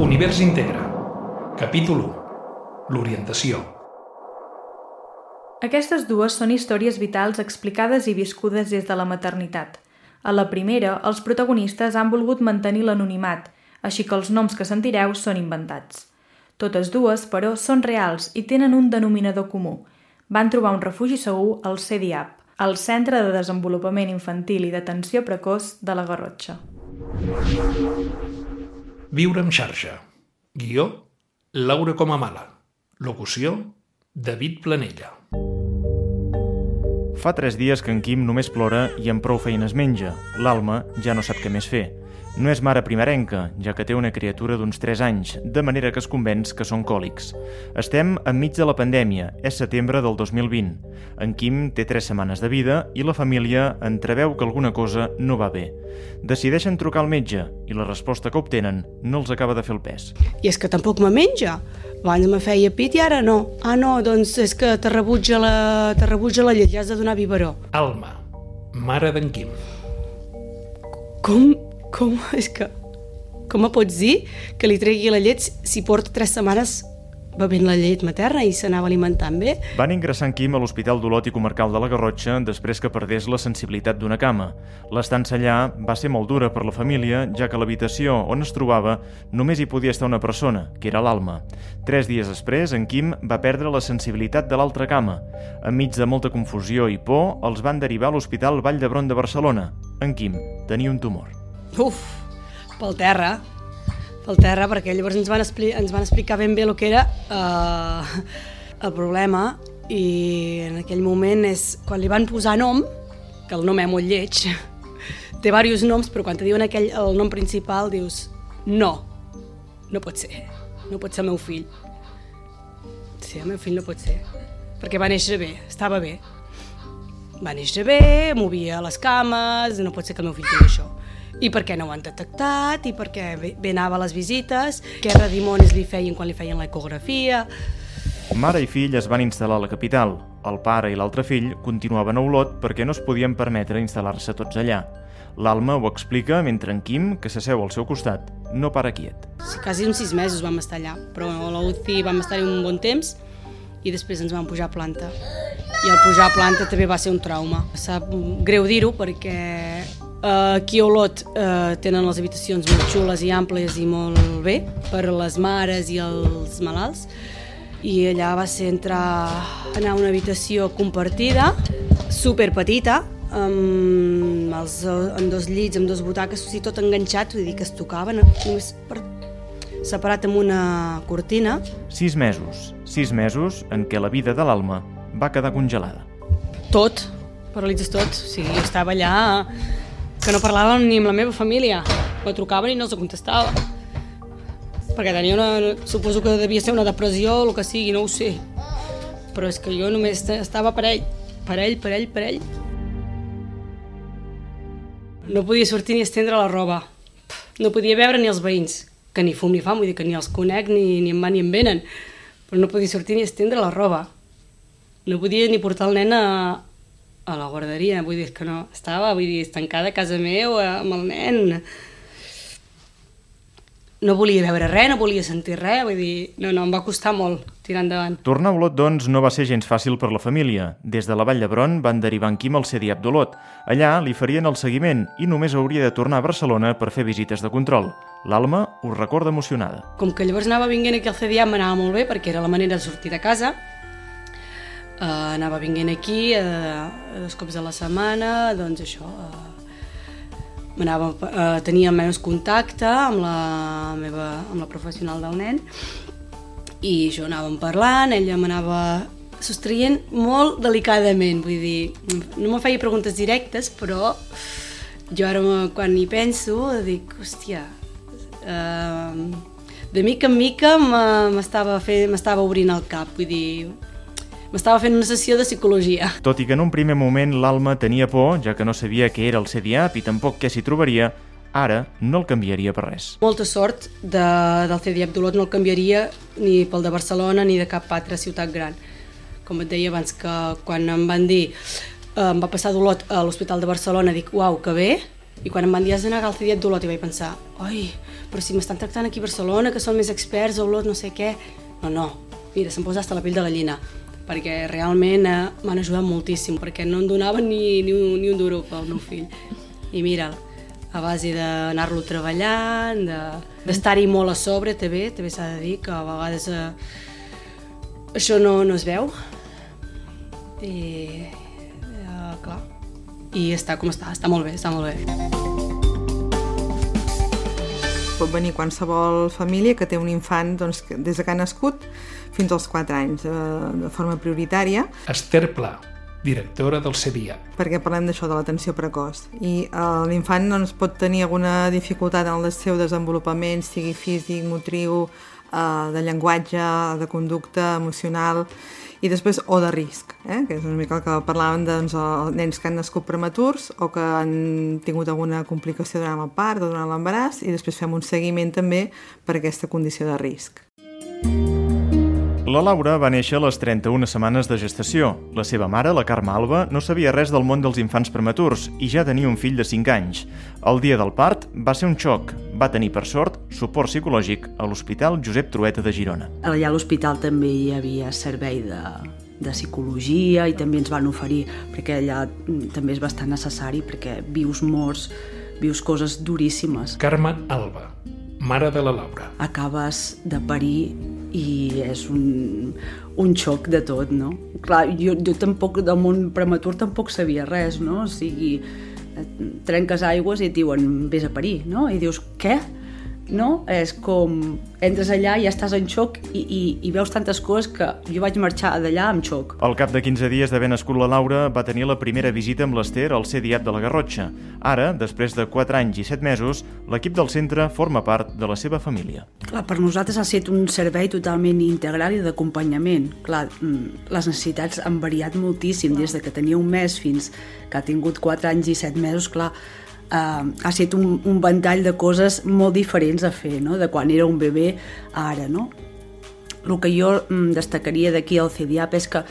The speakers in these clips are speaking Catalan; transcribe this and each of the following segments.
Univers Integra. Capítol 1. L'orientació. Aquestes dues són històries vitals explicades i viscudes des de la maternitat. A la primera, els protagonistes han volgut mantenir l'anonimat, així que els noms que sentireu són inventats. Totes dues, però, són reals i tenen un denominador comú. Van trobar un refugi segur al CDAP, el Centre de Desenvolupament Infantil i d'Atenció Precoç de la Garrotxa. Viure en xarxa. Guió, Laura Comamala. Locució, David Planella. Fa tres dies que en Quim només plora i amb prou feines menja. L'Alma ja no sap què més fer. No és mare primerenca, ja que té una criatura d'uns 3 anys, de manera que es convenç que són còlics. Estem enmig de la pandèmia, és setembre del 2020. En Quim té 3 setmanes de vida i la família entreveu que alguna cosa no va bé. Decideixen trucar al metge i la resposta que obtenen no els acaba de fer el pes. I és que tampoc me menja. Abans me feia pit i ara no. Ah, no, doncs és que te rebutja la, te rebutja la llet, ja has de donar biberó. Alma, mare d'en Quim. Com, com, és que... Com me pots dir que li tregui la llet si porta tres setmanes bevent la llet materna i s'anava alimentant bé? Van ingressar en Quim a l'Hospital d'Olot i Comarcal de la Garrotxa després que perdés la sensibilitat d'una cama. L'estança allà va ser molt dura per la família, ja que l'habitació on es trobava només hi podia estar una persona, que era l'Alma. Tres dies després, en Quim va perdre la sensibilitat de l'altra cama. Enmig de molta confusió i por, els van derivar a l'Hospital Vall d'Hebron de Barcelona. En Quim tenia un tumor. Uf, pel terra, pel terra, perquè llavors ens van, expli ens van explicar ben bé el que era uh, el problema i en aquell moment és quan li van posar nom, que el nom és molt lleig, té diversos noms, però quan te diuen aquell, el nom principal dius no, no pot ser, no pot ser el meu fill. Sí, el meu fill no pot ser, perquè va néixer bé, estava bé. Va néixer bé, movia les cames, no pot ser que el meu fill tingui això i per què no ho han detectat, i per què bé, anava a les visites, què redimonis li feien quan li feien l'ecografia... Mare i fill es van instal·lar a la capital. El pare i l'altre fill continuaven a Olot perquè no es podien permetre instal·lar-se tots allà. L'Alma ho explica mentre en Quim, que s'asseu al seu costat, no para quiet. Sí, quasi uns sis mesos vam estar allà, però a la UCI vam estar-hi un bon temps i després ens vam pujar a planta. I el pujar a planta també va ser un trauma. Sap greu dir-ho perquè Uh, aquí a Olot uh, tenen les habitacions molt xules i amples i molt bé per a les mares i els malalts i allà va ser entrar anar a una habitació compartida super petita amb, els, amb dos llits, amb dos butaques, o sigui, tot enganxat, vull dir que es tocaven només per, separat amb una cortina. Sis mesos, sis mesos en què la vida de l'Alma va quedar congelada. Tot, paralitzes tot, o sigui, jo estava allà que no parlàvem ni amb la meva família. Me trucaven i no els contestava. Perquè tenia una... Suposo que devia ser una depressió o el que sigui, no ho sé. Però és que jo només estava per ell. Per ell, per ell, per ell. No podia sortir ni estendre la roba. No podia veure ni els veïns, que ni fum ni fam, vull dir que ni els conec ni, ni em van ni em venen. Però no podia sortir ni estendre la roba. No podia ni portar el nen a, a la guarderia, vull dir que no, estava vull dir, tancada a casa meva amb el nen. No volia veure res, no volia sentir res, vull dir, no, no, em va costar molt tirar endavant. Tornar a Olot, doncs, no va ser gens fàcil per la família. Des de la Vall d'Hebron van derivar en Quim al CDIAP d'Olot. Allà li farien el seguiment i només hauria de tornar a Barcelona per fer visites de control. L'Alma ho recorda emocionada. Com que llavors anava vinguent aquí al CDIAP m'anava molt bé perquè era la manera de sortir de casa, uh, anava vinguent aquí uh, dos cops a la setmana, doncs això, uh, anava, uh, tenia menys contacte amb la, meva, amb la professional del nen i jo anàvem parlant, ella m'anava sostraient molt delicadament, vull dir, no me feia preguntes directes, però jo ara quan hi penso dic, hòstia, uh, de mica en mica m'estava obrint el cap, vull dir, m'estava fent una sessió de psicologia. Tot i que en un primer moment l'Alma tenia por, ja que no sabia què era el CDAP i tampoc què s'hi trobaria, ara no el canviaria per res. Molta sort de, del CDIAP d'Olot no el canviaria ni pel de Barcelona ni de cap altra ciutat gran. Com et deia abans, que quan em van dir eh, em va passar d'Olot a l'Hospital de Barcelona, dic, uau, que bé, i quan em van dir has d'anar al CDIAP d'Olot i vaig pensar, oi, però si m'estan tractant aquí a Barcelona, que són més experts, olors, no sé què... No, no, mira, se'm posa hasta la pell de gallina perquè realment eh, m'han ajudat moltíssim, perquè no em donaven ni, ni, un, ni un duro pel meu fill. I mira, a base d'anar-lo treballant, d'estar-hi de, molt a sobre, també, també s'ha de dir que a vegades eh, això no, no es veu. I, eh, clar, i està com està, està molt bé, està molt bé pot venir qualsevol família que té un infant doncs, des de que ha nascut fins als 4 anys, de, eh, de forma prioritària. Esther Pla, directora del CEDIA. Perquè parlem d'això, de l'atenció precoç. I uh, l'infant doncs, pot tenir alguna dificultat en el seu desenvolupament, sigui físic, motriu, uh, de llenguatge, de conducta, emocional i després o de risc, eh? que és una mica el que parlàvem doncs, nens que han nascut prematurs o que han tingut alguna complicació durant el part o durant l'embaràs i després fem un seguiment també per aquesta condició de risc. La Laura va néixer a les 31 setmanes de gestació. La seva mare, la Carme Alba, no sabia res del món dels infants prematurs i ja tenia un fill de 5 anys. El dia del part va ser un xoc. Va tenir, per sort, suport psicològic a l'Hospital Josep Trueta de Girona. Allà a l'hospital també hi havia servei de, de psicologia i també ens van oferir, perquè allà mm, també és bastant necessari, perquè vius morts, vius coses duríssimes. Carme Alba, mare de la Laura. Acabes de parir i és un, un xoc de tot, no? Clar, jo, jo tampoc, del món prematur tampoc sabia res, no? O sigui, trenques aigües i et diuen, vés a parir, no? I dius, què? No? És com, entres allà i ja estàs en xoc i, i, i veus tantes coses que jo vaig marxar d'allà amb xoc. Al cap de 15 dies d'haver nascut la Laura, va tenir la primera visita amb l'Ester al CDIAP de la Garrotxa. Ara, després de 4 anys i 7 mesos, l'equip del centre forma part de la seva família. Clar, per nosaltres ha estat un servei totalment integral i d'acompanyament. Clar, mm, les necessitats han variat moltíssim, des de que tenia un mes fins que ha tingut 4 anys i 7 mesos, clar, eh, ha estat un, un ventall de coses molt diferents a fer, no? de quan era un bebè a ara. No? El que jo mm, destacaria d'aquí al CDIAP és que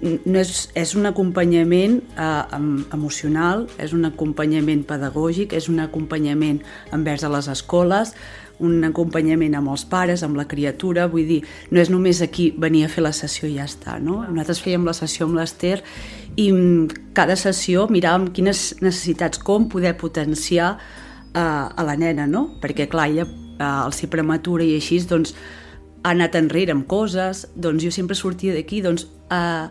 no és, és un acompanyament eh, emocional, és un acompanyament pedagògic, és un acompanyament envers a les escoles, un acompanyament amb els pares, amb la criatura, vull dir, no és només aquí venir a fer la sessió i ja està, no? Nosaltres fèiem la sessió amb l'Ester i cada sessió miràvem quines necessitats, com poder potenciar eh, a la nena, no? Perquè, clar, ella, eh, al ser prematura i així, doncs, ha anat enrere amb coses, doncs jo sempre sortia d'aquí, doncs, eh,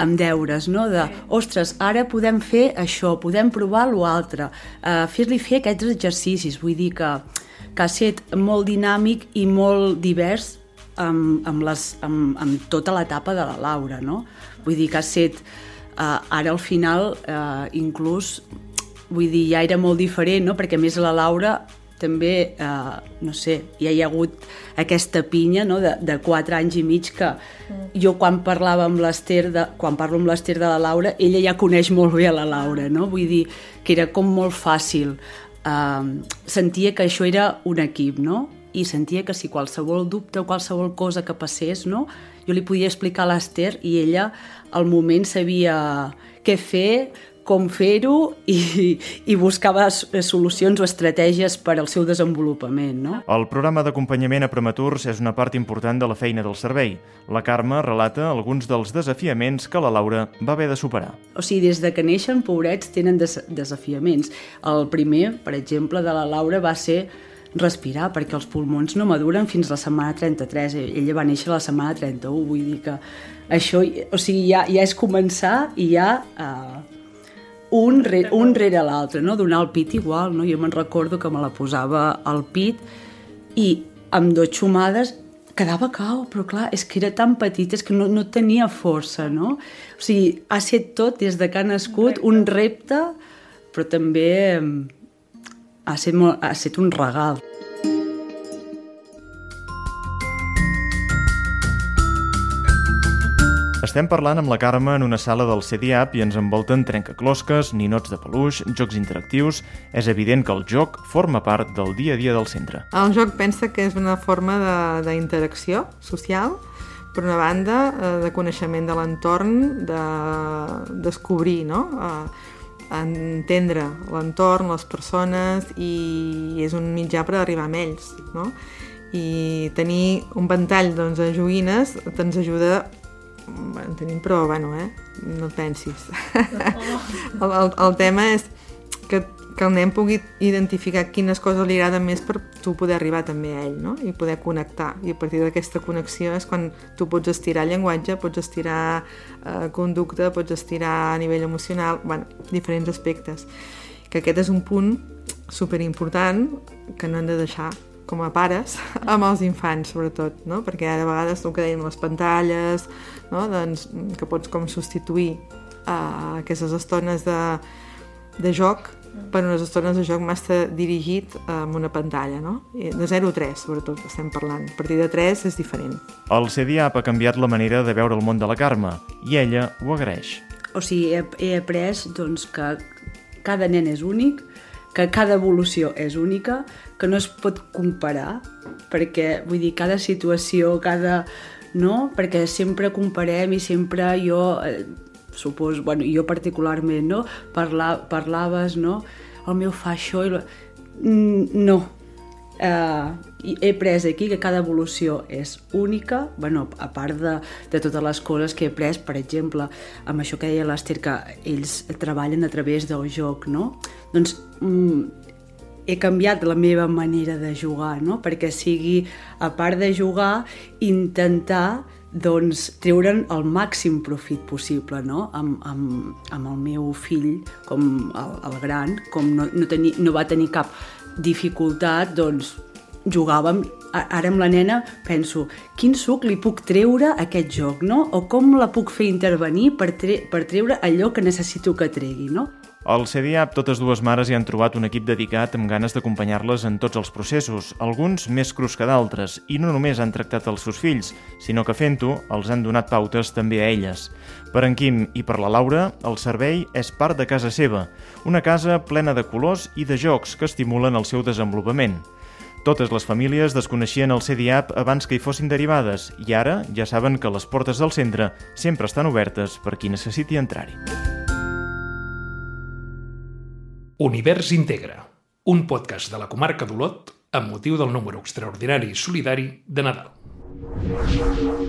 amb deures, no? de, ostres, ara podem fer això, podem provar l'altre, eh, fer-li fer aquests exercicis, vull dir que que ha estat molt dinàmic i molt divers amb, amb, les, amb, amb tota l'etapa de la Laura, no? Vull dir que ha estat, eh, ara al final, eh, inclús, vull dir, ja era molt diferent, no? Perquè més la Laura també, eh, no sé, ja hi ha hagut aquesta pinya no? de, de 4 anys i mig que mm. jo quan parlava amb l'Ester, quan parlo amb l'Ester de la Laura, ella ja coneix molt bé a la Laura, no? Vull dir que era com molt fàcil eh, sentia que això era un equip, no? I sentia que si qualsevol dubte o qualsevol cosa que passés, no? Jo li podia explicar a l'Ester i ella al moment sabia què fer, com fer-ho i, i buscava solucions o estratègies per al seu desenvolupament. No? El programa d'acompanyament a prematurs és una part important de la feina del servei. La Carme relata alguns dels desafiaments que la Laura va haver de superar. O sigui, des de que neixen, pobrets, tenen des desafiaments. El primer, per exemple, de la Laura va ser respirar, perquè els pulmons no maduren fins a la setmana 33. Ella va néixer a la setmana 31, vull dir que això, o sigui, ja, ja és començar i ja... Eh, un, re, un rere l'altre, no? donar el pit igual, no? jo me'n recordo que me la posava al pit i amb dues xumades quedava cau, però clar, és que era tan petit, és que no, no tenia força, no? O sigui, ha set tot, des de que ha nascut, un repte, però també ha set, molt, ha set un regal. Estem parlant amb la Carme en una sala del CDAP i ens envolten trencaclosques, ninots de peluix, jocs interactius... És evident que el joc forma part del dia a dia del centre. El joc pensa que és una forma d'interacció social, per una banda, eh, de coneixement de l'entorn, de descobrir, no? Entendre l'entorn, les persones i és un mitjà per arribar a ells, no? I tenir un ventall doncs, de joguines te'ns ajuda en tenim prou, bueno, eh? No et pensis. el, el, el tema és que, que el nen pugui identificar quines coses li agraden més per tu poder arribar també a ell, no? I poder connectar. I a partir d'aquesta connexió és quan tu pots estirar llenguatge, pots estirar eh, conducta, pots estirar a nivell emocional, bueno, diferents aspectes. Que aquest és un punt superimportant que no hem de deixar com a pares, amb els infants, sobretot, no? perquè ara a vegades el que dèiem les pantalles, no? doncs, que pots com substituir uh, aquestes estones de, de joc per unes estones de joc massa dirigit amb una pantalla, no? De 0 a 3, sobretot, estem parlant. A partir de 3 és diferent. El CDAP ha canviat la manera de veure el món de la Carme i ella ho agraeix. O sigui, he, he après doncs, que cada nen és únic, que cada evolució és única, que no es pot comparar, perquè, vull dir, cada situació, cada... No? Perquè sempre comparem i sempre jo, eh, suposo, bueno, jo particularment, no? Parla, parlaves, no? El meu fa això i... No, eh, he pres aquí que cada evolució és única, bueno, a part de, de totes les coses que he pres, per exemple, amb això que deia l'Ester, que ells treballen a través del joc, no? Doncs mm, he canviat la meva manera de jugar, no? perquè sigui, a part de jugar, intentar doncs, treure'n el màxim profit possible no? amb, amb, amb el meu fill, com el, el gran, com no, no, teni, no va tenir cap dificultat, doncs jugàvem, ara amb la nena penso, quin suc li puc treure a aquest joc, no? O com la puc fer intervenir per, tre per treure allò que necessito que tregui, no? Al CDAP, totes dues mares hi han trobat un equip dedicat amb ganes d'acompanyar-les en tots els processos, alguns més crus que d'altres, i no només han tractat els seus fills, sinó que fent-ho els han donat pautes també a elles. Per en Quim i per la Laura, el servei és part de casa seva, una casa plena de colors i de jocs que estimulen el seu desenvolupament. Totes les famílies desconeixien el CDAP abans que hi fossin derivades i ara ja saben que les portes del centre sempre estan obertes per qui necessiti entrar-hi. Univers Integra, un podcast de la comarca d'Olot amb motiu del número extraordinari i solidari de Nadal.